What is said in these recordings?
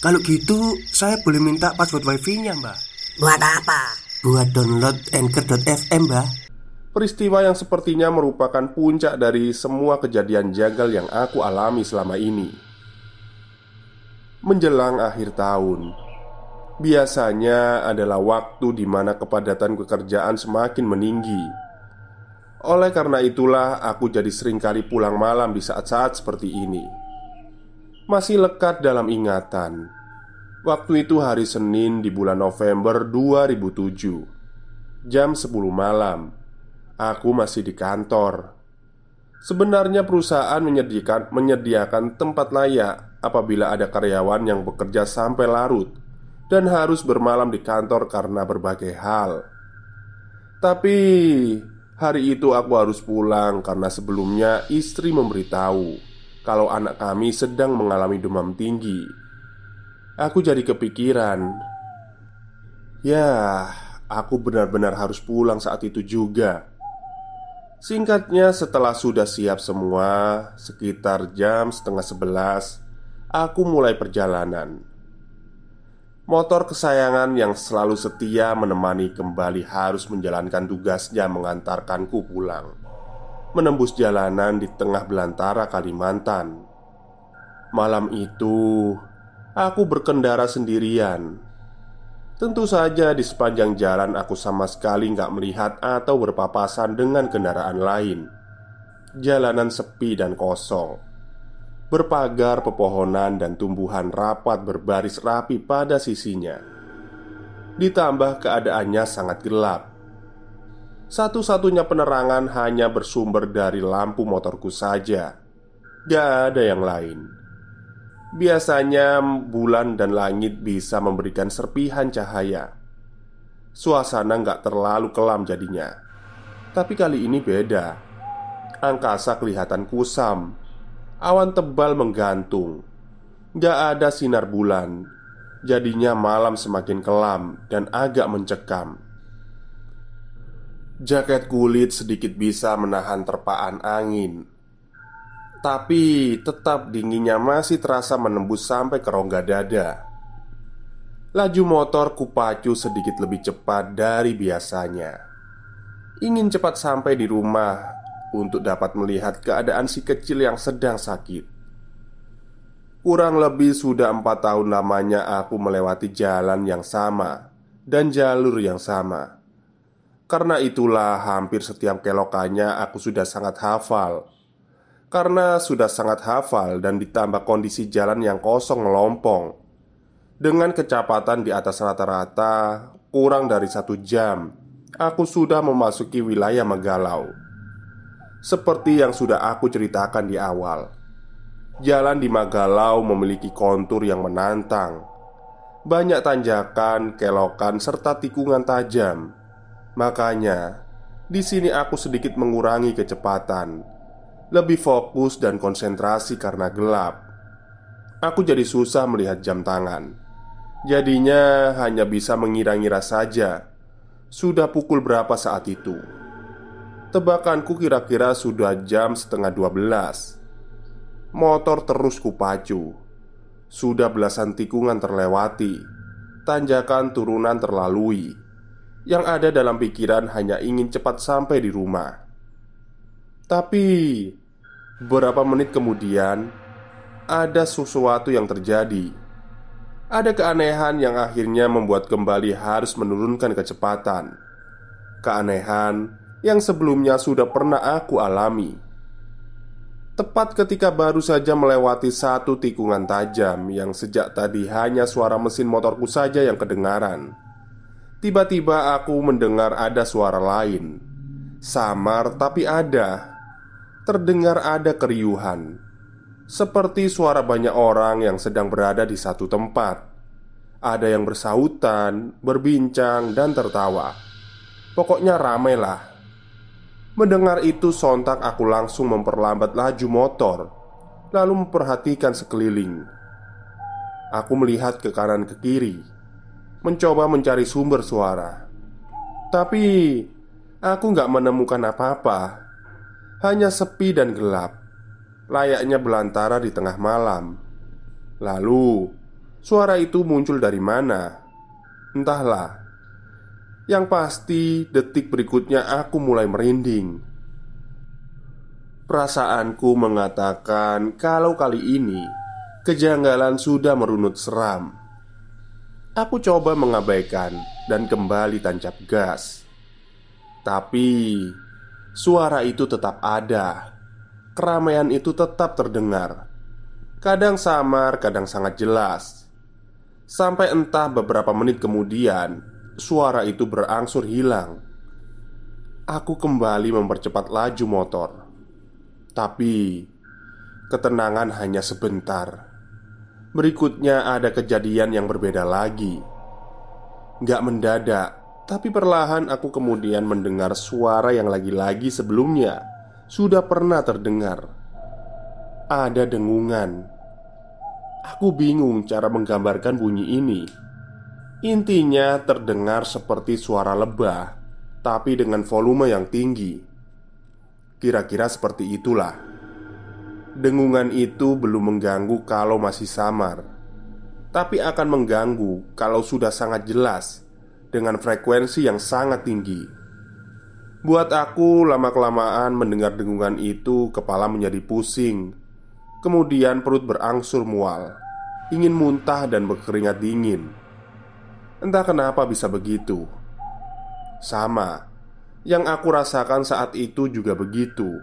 Kalau gitu, saya boleh minta password wifi-nya, Mbak. Buat apa? Buat download Anchor.fm, Mbak. Peristiwa yang sepertinya merupakan puncak dari semua kejadian jagal yang aku alami selama ini. Menjelang akhir tahun, biasanya adalah waktu di mana kepadatan pekerjaan semakin meninggi. Oleh karena itulah, aku jadi sering kali pulang malam di saat-saat seperti ini. Masih lekat dalam ingatan. Waktu itu hari Senin di bulan November 2007 Jam 10 malam Aku masih di kantor Sebenarnya perusahaan menyediakan, menyediakan tempat layak apabila ada karyawan yang bekerja sampai larut dan harus bermalam di kantor karena berbagai hal. Tapi hari itu aku harus pulang karena sebelumnya istri memberitahu kalau anak kami sedang mengalami demam tinggi. Aku jadi kepikiran, ya, aku benar-benar harus pulang saat itu juga. Singkatnya, setelah sudah siap semua, sekitar jam setengah sebelas, aku mulai perjalanan. Motor kesayangan yang selalu setia menemani kembali harus menjalankan tugasnya mengantarkanku pulang. Menembus jalanan di tengah belantara Kalimantan. Malam itu, aku berkendara sendirian. Tentu saja di sepanjang jalan aku sama sekali nggak melihat atau berpapasan dengan kendaraan lain. Jalanan sepi dan kosong. Berpagar pepohonan dan tumbuhan rapat berbaris rapi pada sisinya. Ditambah keadaannya sangat gelap Satu-satunya penerangan hanya bersumber dari lampu motorku saja. Gak ada yang lain. Biasanya bulan dan langit bisa memberikan serpihan cahaya. Suasana nggak terlalu kelam jadinya. Tapi kali ini beda. Angkasa kelihatan kusam. Awan tebal menggantung. Gak ada sinar bulan. Jadinya malam semakin kelam dan agak mencekam Jaket kulit sedikit bisa menahan terpaan angin. Tapi tetap dinginnya masih terasa menembus sampai ke rongga dada. Laju motor kupacu sedikit lebih cepat dari biasanya. Ingin cepat sampai di rumah Untuk dapat melihat keadaan si kecil yang sedang sakit. Kurang lebih sudah empat tahun lamanya aku melewati jalan yang sama Dan jalur yang sama Karena itulah hampir setiap kelokannya aku sudah sangat hafal. Karena sudah sangat hafal dan ditambah kondisi jalan yang kosong melompong. Dengan kecepatan di atas rata-rata kurang dari satu jam Aku sudah memasuki wilayah Megalau. Seperti yang sudah aku ceritakan di awal Jalan di Magalau memiliki kontur yang menantang. Banyak tanjakan, kelokan, serta tikungan tajam Makanya, di sini aku sedikit mengurangi kecepatan. Lebih fokus dan konsentrasi karena gelap. Aku jadi susah melihat jam tangan. Jadinya hanya bisa mengira-ngira saja. Sudah pukul berapa saat itu? Tebakanku kira-kira sudah jam setengah dua belas. Motor terus kupacu. Sudah belasan tikungan terlewati. Tanjakan turunan terlalui Yang ada dalam pikiran hanya ingin cepat sampai di rumah Tapi Beberapa menit kemudian, ada sesuatu yang terjadi. Ada keanehan yang akhirnya membuat kembali harus menurunkan kecepatan. Keanehan yang sebelumnya sudah pernah aku alami. Tepat ketika baru saja melewati satu tikungan tajam yang sejak tadi hanya suara mesin motorku saja yang kedengaran. Tiba-tiba aku mendengar ada suara lain, samar tapi ada terdengar ada keriuhan. seperti suara banyak orang yang sedang berada di satu tempat. Ada yang bersahutan, berbincang, dan tertawa. Pokoknya ramailah. Mendengar itu, sontak aku langsung memperlambat laju motor, lalu memperhatikan sekeliling. Aku melihat ke kanan ke kiri, mencoba mencari sumber suara, tapi aku nggak menemukan apa-apa. Hanya sepi dan gelap, layaknya belantara di tengah malam. Lalu, suara itu muncul dari mana? Entahlah. Yang pasti, detik berikutnya aku mulai merinding. Perasaanku mengatakan kalau kali ini kejanggalan sudah merunut seram. Aku coba mengabaikan dan kembali tancap gas, tapi suara itu tetap ada. Keramaian itu tetap terdengar, kadang samar, kadang sangat jelas. Sampai entah beberapa menit kemudian, suara itu berangsur hilang. Aku kembali mempercepat laju motor, tapi ketenangan hanya sebentar. Berikutnya ada kejadian yang berbeda lagi. Gak mendadak, tapi perlahan aku kemudian mendengar suara yang lagi-lagi sebelumnya sudah pernah terdengar. Ada dengungan. Aku bingung cara menggambarkan bunyi ini. Intinya terdengar seperti suara lebah, tapi dengan volume yang tinggi. Kira-kira seperti itulah. Dengungan itu belum mengganggu kalau masih samar, tapi akan mengganggu kalau sudah sangat jelas dengan frekuensi yang sangat tinggi. Buat aku, lama-kelamaan mendengar dengungan itu, kepala menjadi pusing, kemudian perut berangsur mual, ingin muntah dan berkeringat dingin. Entah kenapa bisa begitu. Sama, yang aku rasakan saat itu juga begitu.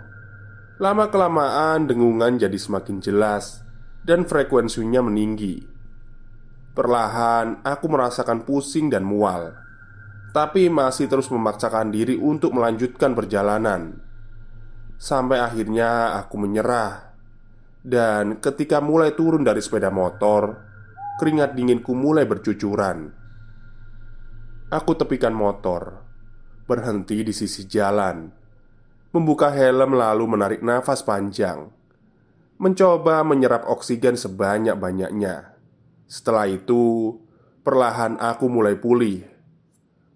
Lama-kelamaan dengungan jadi semakin jelas dan frekuensinya meninggi. Perlahan aku merasakan pusing dan mual, tapi masih terus memaksakan diri untuk melanjutkan perjalanan. Sampai akhirnya aku menyerah, dan ketika mulai turun dari sepeda motor, keringat dinginku mulai bercucuran. Aku tepikan motor, berhenti di sisi jalan membuka helm lalu menarik nafas panjang, mencoba menyerap oksigen sebanyak-banyaknya. Setelah itu, perlahan aku mulai pulih.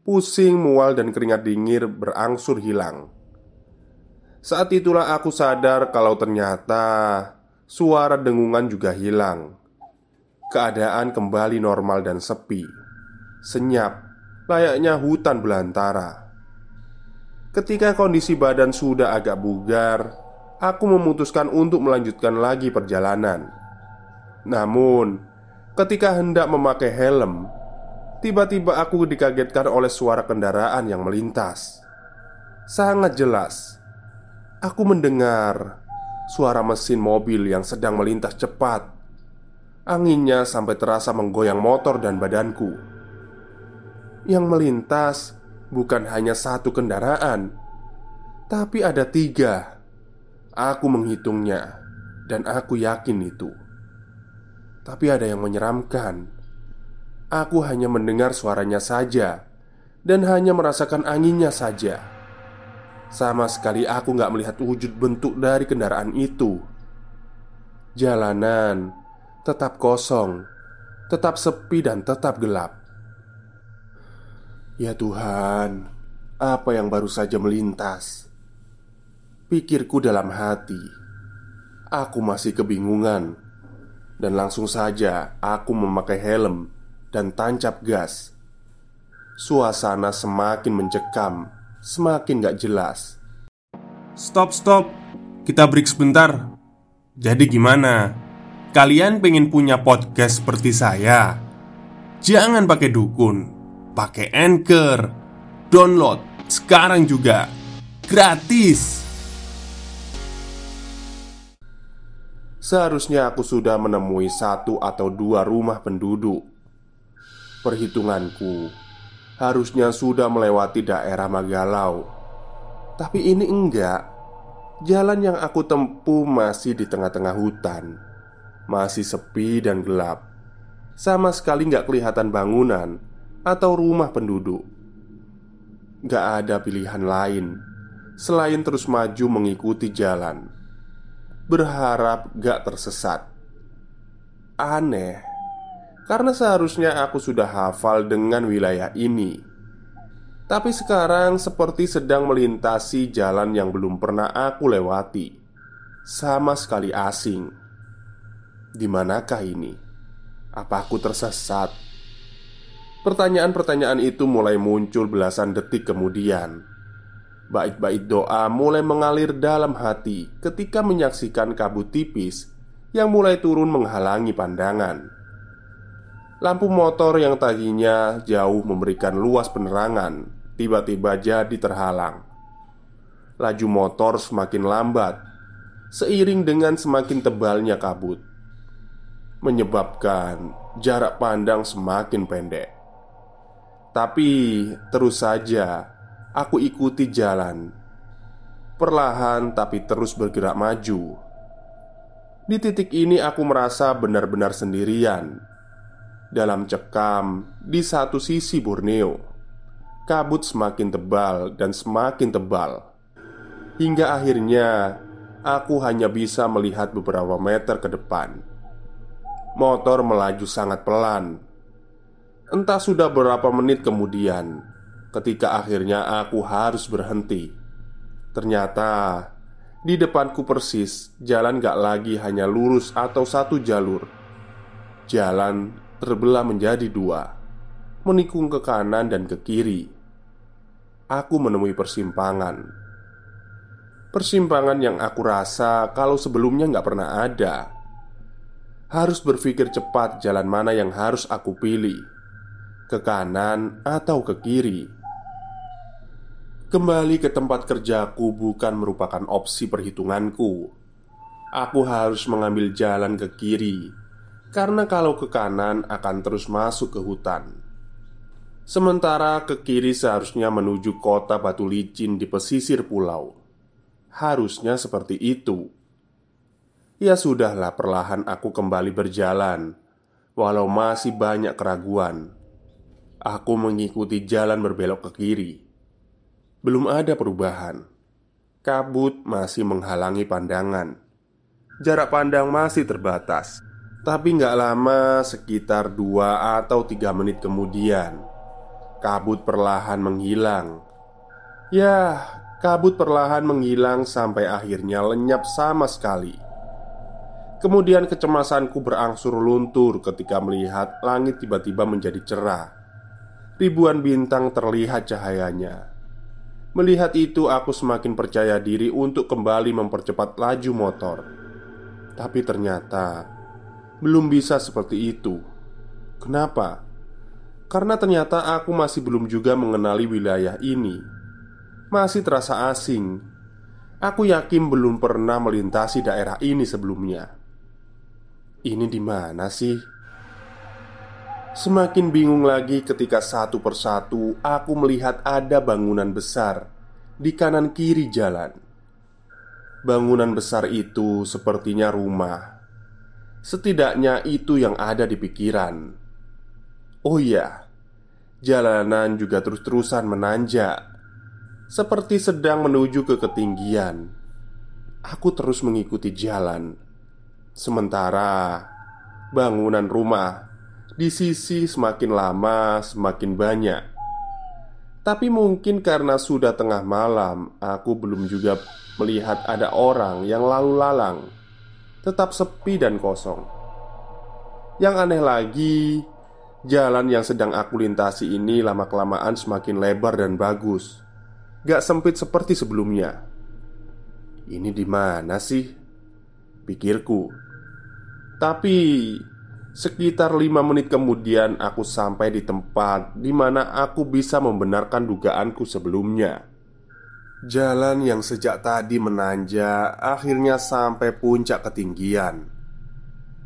Pusing, mual, dan keringat dingin berangsur hilang. Saat itulah aku sadar kalau ternyata suara dengungan juga hilang. Keadaan kembali normal dan sepi, senyap, layaknya hutan belantara. Ketika kondisi badan sudah agak bugar, aku memutuskan untuk melanjutkan lagi perjalanan. Namun, ketika hendak memakai helm, tiba-tiba aku dikagetkan oleh suara kendaraan yang melintas. Sangat jelas, aku mendengar suara mesin mobil yang sedang melintas cepat. Anginnya sampai terasa menggoyang motor dan badanku. Yang melintas bukan hanya satu kendaraan, tapi ada tiga. Aku menghitungnya, dan aku yakin itu. Tapi ada yang menyeramkan. Aku hanya mendengar suaranya saja, dan hanya merasakan anginnya saja. Sama sekali aku nggak melihat wujud bentuk dari kendaraan itu. Jalanan tetap kosong, tetap sepi, dan tetap gelap. Ya Tuhan, apa yang baru saja melintas? Pikirku dalam hati. Aku masih kebingungan, dan langsung saja aku memakai helm dan tancap gas. Suasana semakin mencekam, semakin gak jelas. Stop, stop, kita break sebentar. Jadi, gimana? Kalian pengen punya podcast seperti saya? Jangan pakai dukun pakai Anchor. Download sekarang juga. Gratis. Seharusnya aku sudah menemui satu atau dua rumah penduduk. Perhitunganku harusnya sudah melewati daerah Magalau. Tapi ini enggak. Jalan yang aku tempuh masih di tengah-tengah hutan Masih sepi dan gelap Sama sekali nggak kelihatan bangunan Atau rumah penduduk. Gak ada pilihan lain Selain terus maju mengikuti jalan. Berharap gak tersesat. Aneh Karena seharusnya aku sudah hafal dengan wilayah ini. Tapi sekarang seperti sedang melintasi jalan yang belum pernah aku lewati. Sama sekali asing. Di manakah ini? Apa aku tersesat? Pertanyaan-pertanyaan itu mulai muncul belasan detik kemudian Bait-bait doa mulai mengalir dalam hati ketika menyaksikan kabut tipis yang mulai turun menghalangi pandangan. Lampu motor yang tadinya jauh memberikan luas penerangan tiba-tiba jadi terhalang. Laju motor semakin lambat seiring dengan semakin tebalnya kabut, menyebabkan jarak pandang semakin pendek. Tapi terus saja aku ikuti jalan, perlahan tapi terus bergerak maju. Di titik ini, aku merasa benar-benar sendirian. Dalam cekam di satu sisi Borneo. Kabut semakin tebal dan semakin tebal. Hingga akhirnya aku hanya bisa melihat beberapa meter ke depan. Motor melaju sangat pelan Entah sudah berapa menit kemudian Ketika akhirnya aku harus berhenti Ternyata di depanku persis Jalan gak lagi hanya lurus atau satu jalur Jalan terbelah menjadi dua menikung ke kanan dan ke kiri. Aku menemui persimpangan. Persimpangan yang aku rasa kalau sebelumnya nggak pernah ada. Harus berpikir cepat jalan mana yang harus aku pilih, ke kanan atau ke kiri. Kembali ke tempat kerjaku bukan merupakan opsi perhitunganku. Aku harus mengambil jalan ke kiri karena kalau ke kanan akan terus masuk ke hutan. Sementara ke kiri seharusnya menuju kota batu licin di pesisir pulau Harusnya seperti itu Ya sudahlah perlahan aku kembali berjalan Walau masih banyak keraguan Aku mengikuti jalan berbelok ke kiri Belum ada perubahan Kabut masih menghalangi pandangan Jarak pandang masih terbatas Tapi nggak lama sekitar dua atau tiga menit kemudian Kabut perlahan menghilang. Ya, kabut perlahan menghilang sampai akhirnya lenyap sama sekali. Kemudian kecemasanku berangsur luntur ketika melihat langit tiba-tiba menjadi cerah. Ribuan bintang terlihat cahayanya. Melihat itu, aku semakin percaya diri untuk kembali mempercepat laju motor. Tapi ternyata belum bisa seperti itu. Kenapa? Karena ternyata aku masih belum juga mengenali wilayah ini Masih terasa asing Aku yakin belum pernah melintasi daerah ini sebelumnya Ini di mana sih? Semakin bingung lagi ketika satu persatu aku melihat ada bangunan besar di kanan kiri jalan. Bangunan besar itu sepertinya rumah. Setidaknya itu yang ada di pikiran. Oh iya, jalanan juga terus-terusan menanjak, seperti sedang menuju ke ketinggian. Aku terus mengikuti jalan, sementara bangunan rumah di sisi semakin lama semakin banyak. Tapi mungkin karena sudah tengah malam, aku belum juga melihat ada orang yang lalu lalang, tetap sepi dan kosong. Yang aneh lagi, Jalan yang sedang aku lintasi ini lama-kelamaan semakin lebar dan bagus. Gak sempit seperti sebelumnya. Ini di mana sih? Pikirku. Tapi sekitar lima menit kemudian aku sampai di tempat di mana aku bisa membenarkan dugaanku sebelumnya. Jalan yang sejak tadi menanjak akhirnya sampai puncak ketinggian.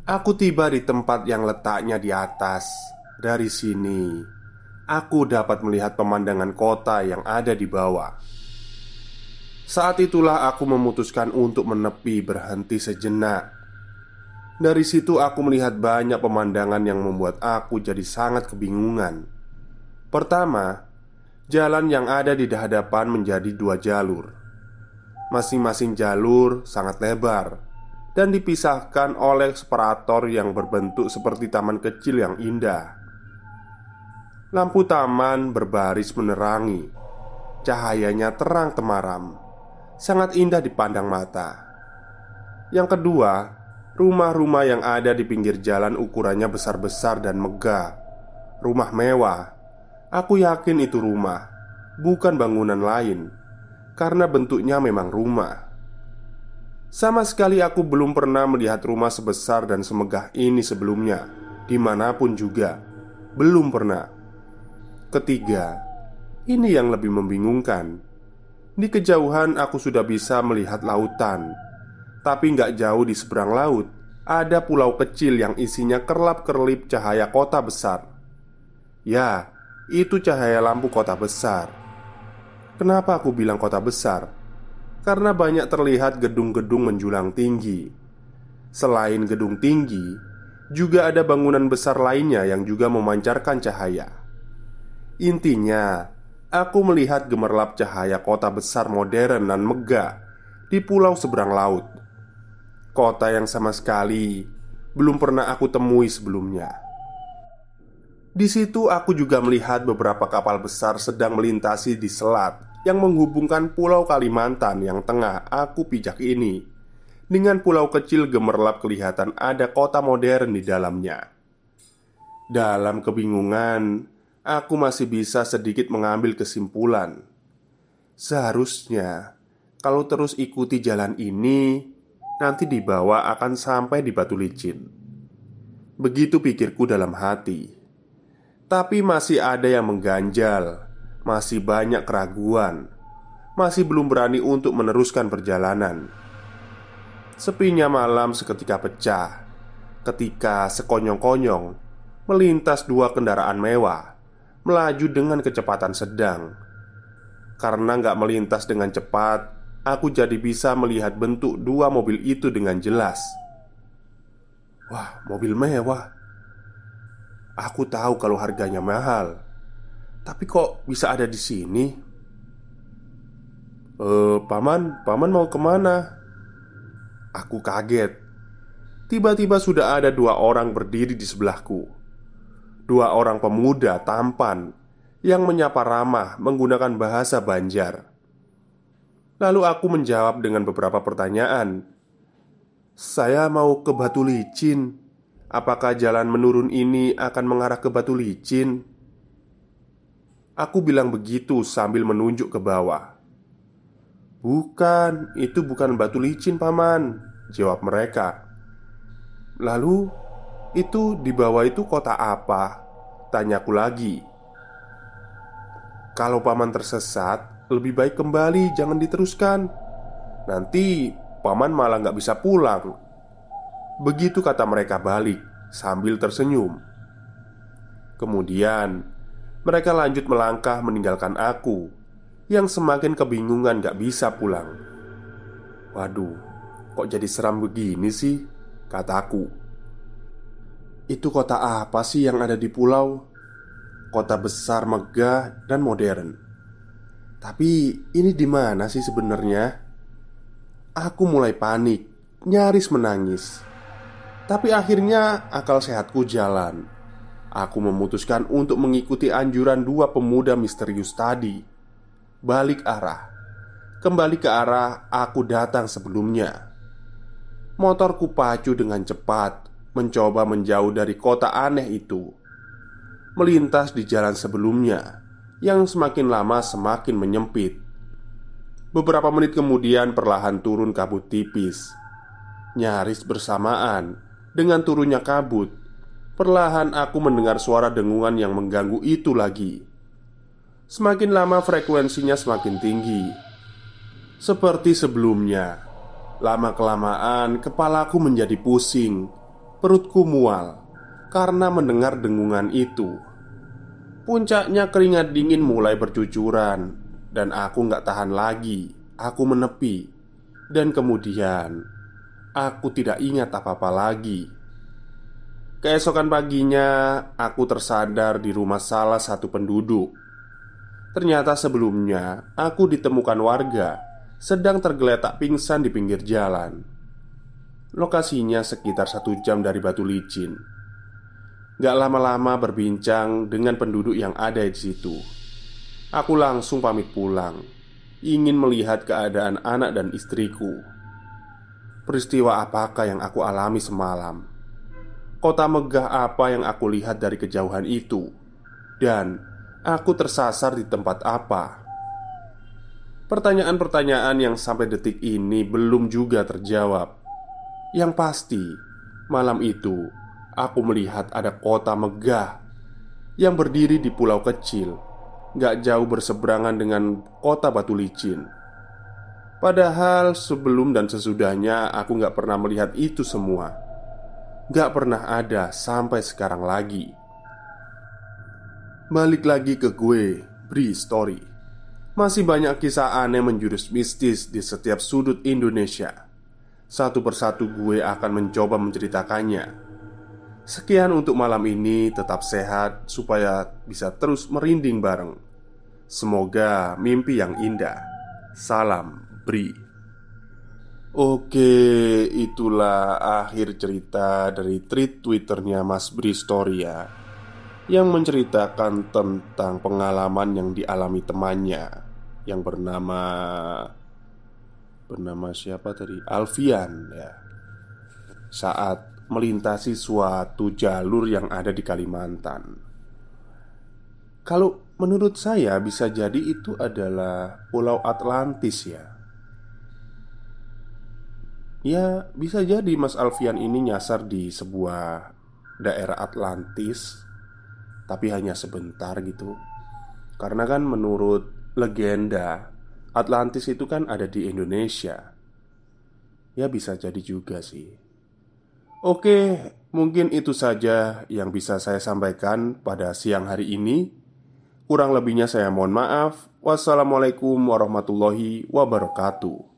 Aku tiba di tempat yang letaknya di atas dari sini, aku dapat melihat pemandangan kota yang ada di bawah. Saat itulah aku memutuskan untuk menepi berhenti sejenak. Dari situ aku melihat banyak pemandangan yang membuat aku jadi sangat kebingungan. Pertama, jalan yang ada di hadapan menjadi dua jalur. Masing-masing jalur sangat lebar dan dipisahkan oleh separator yang berbentuk seperti taman kecil yang indah. Lampu taman berbaris menerangi, cahayanya terang temaram, sangat indah dipandang mata. Yang kedua, rumah-rumah yang ada di pinggir jalan ukurannya besar-besar dan megah. Rumah mewah. Aku yakin itu rumah, bukan bangunan lain, karena bentuknya memang rumah. Sama sekali aku belum pernah melihat rumah sebesar dan semegah ini sebelumnya Di mana pun juga Belum pernah Ketiga Ini yang lebih membingungkan Di kejauhan aku sudah bisa melihat lautan Tapi nggak jauh di seberang laut Ada pulau kecil yang isinya kerlap-kerlip cahaya kota besar Ya, itu cahaya lampu kota besar Kenapa aku bilang kota besar? karena banyak terlihat gedung-gedung menjulang tinggi. Selain gedung tinggi, juga ada bangunan besar lainnya yang juga memancarkan cahaya. Intinya, aku melihat gemerlap cahaya kota besar modern dan megah di pulau seberang laut. Kota yang sama sekali belum pernah aku temui sebelumnya. Di situ aku juga melihat beberapa kapal besar sedang melintasi di selat yang menghubungkan Pulau Kalimantan yang tengah aku pijak ini dengan pulau kecil gemerlap kelihatan ada kota modern di dalamnya. Dalam kebingungan, aku masih bisa sedikit mengambil kesimpulan. Seharusnya, kalau terus ikuti jalan ini, nanti di bawah akan sampai di batu licin. Begitu pikirku dalam hati, tapi masih ada yang mengganjal masih banyak keraguan, masih belum berani untuk meneruskan perjalanan. Sepinya malam seketika pecah ketika sekonyong-konyong melintas dua kendaraan mewah melaju dengan kecepatan sedang. Karena nggak melintas dengan cepat, aku jadi bisa melihat bentuk dua mobil itu dengan jelas. Wah, mobil mewah. Aku tahu kalau harganya mahal. Tapi kok bisa ada di sini? Eh, paman, paman mau ke mana? Aku kaget. Tiba-tiba sudah ada dua orang berdiri di sebelahku. Dua orang pemuda tampan yang menyapa ramah menggunakan bahasa Banjar. Lalu aku menjawab dengan beberapa pertanyaan. Saya mau ke Batu Licin. Apakah jalan menurun ini akan mengarah ke Batu Licin? Aku bilang begitu sambil menunjuk ke bawah. "Bukan, itu bukan batu licin, paman," jawab mereka. "Lalu, itu di bawah itu kota apa?" tanyaku lagi. "Kalau paman tersesat, lebih baik kembali, jangan diteruskan. Nanti paman malah nggak bisa pulang." Begitu kata mereka balik sambil tersenyum. Kemudian mereka lanjut melangkah meninggalkan aku Yang semakin kebingungan gak bisa pulang Waduh, kok jadi seram begini sih? Kataku Itu kota apa sih yang ada di pulau? Kota besar, megah, dan modern Tapi ini di mana sih sebenarnya? Aku mulai panik, nyaris menangis Tapi akhirnya akal sehatku jalan Aku memutuskan untuk mengikuti anjuran dua pemuda misterius tadi. Balik arah, kembali ke arah aku datang sebelumnya. Motorku pacu dengan cepat, mencoba menjauh dari kota aneh itu. Melintas di jalan sebelumnya yang semakin lama semakin menyempit. Beberapa menit kemudian, perlahan turun kabut tipis, nyaris bersamaan dengan turunnya kabut Perlahan aku mendengar suara dengungan yang mengganggu itu lagi. Semakin lama frekuensinya semakin tinggi. Seperti sebelumnya, lama-kelamaan kepalaku menjadi pusing, perutku mual karena mendengar dengungan itu. Puncaknya keringat dingin mulai bercucuran dan aku nggak tahan lagi. aku menepi, dan kemudian aku tidak ingat apa-apa lagi. Keesokan paginya, aku tersadar di rumah salah satu penduduk. Ternyata sebelumnya aku ditemukan warga sedang tergeletak pingsan di pinggir jalan. Lokasinya sekitar satu jam dari batu licin. Gak lama-lama berbincang dengan penduduk yang ada di situ. Aku langsung pamit pulang, ingin melihat keadaan anak dan istriku. Peristiwa apakah yang aku alami semalam? Kota megah apa yang aku lihat dari kejauhan itu? Dan aku tersasar di tempat apa? Pertanyaan-pertanyaan yang sampai detik ini belum juga terjawab. Yang pasti, malam itu aku melihat ada kota megah yang berdiri di pulau kecil, gak jauh berseberangan dengan kota batu licin. Padahal sebelum dan sesudahnya aku gak pernah melihat itu semua. Gak pernah ada sampai sekarang lagi. Balik lagi ke gue, Bri Story. Masih banyak kisah aneh menjurus mistis di setiap sudut Indonesia. Satu persatu gue akan mencoba menceritakannya. Sekian untuk malam ini, tetap sehat supaya bisa terus merinding bareng. Semoga mimpi yang indah. Salam Bri. Oke, itulah akhir cerita dari tweet Twitternya Mas Bri Story ya Yang menceritakan tentang pengalaman yang dialami temannya yang bernama bernama siapa tadi? Alfian ya. Saat melintasi suatu jalur yang ada di Kalimantan. Kalau menurut saya bisa jadi itu adalah Pulau Atlantis ya. Ya, bisa jadi Mas Alfian ini nyasar di sebuah daerah Atlantis Tapi hanya sebentar gitu Karena kan menurut legenda Atlantis itu kan ada di Indonesia. Ya bisa jadi juga sih. Oke, mungkin itu saja yang bisa saya sampaikan pada siang hari ini. Kurang lebihnya saya mohon maaf. Wassalamualaikum warahmatullahi wabarakatuh.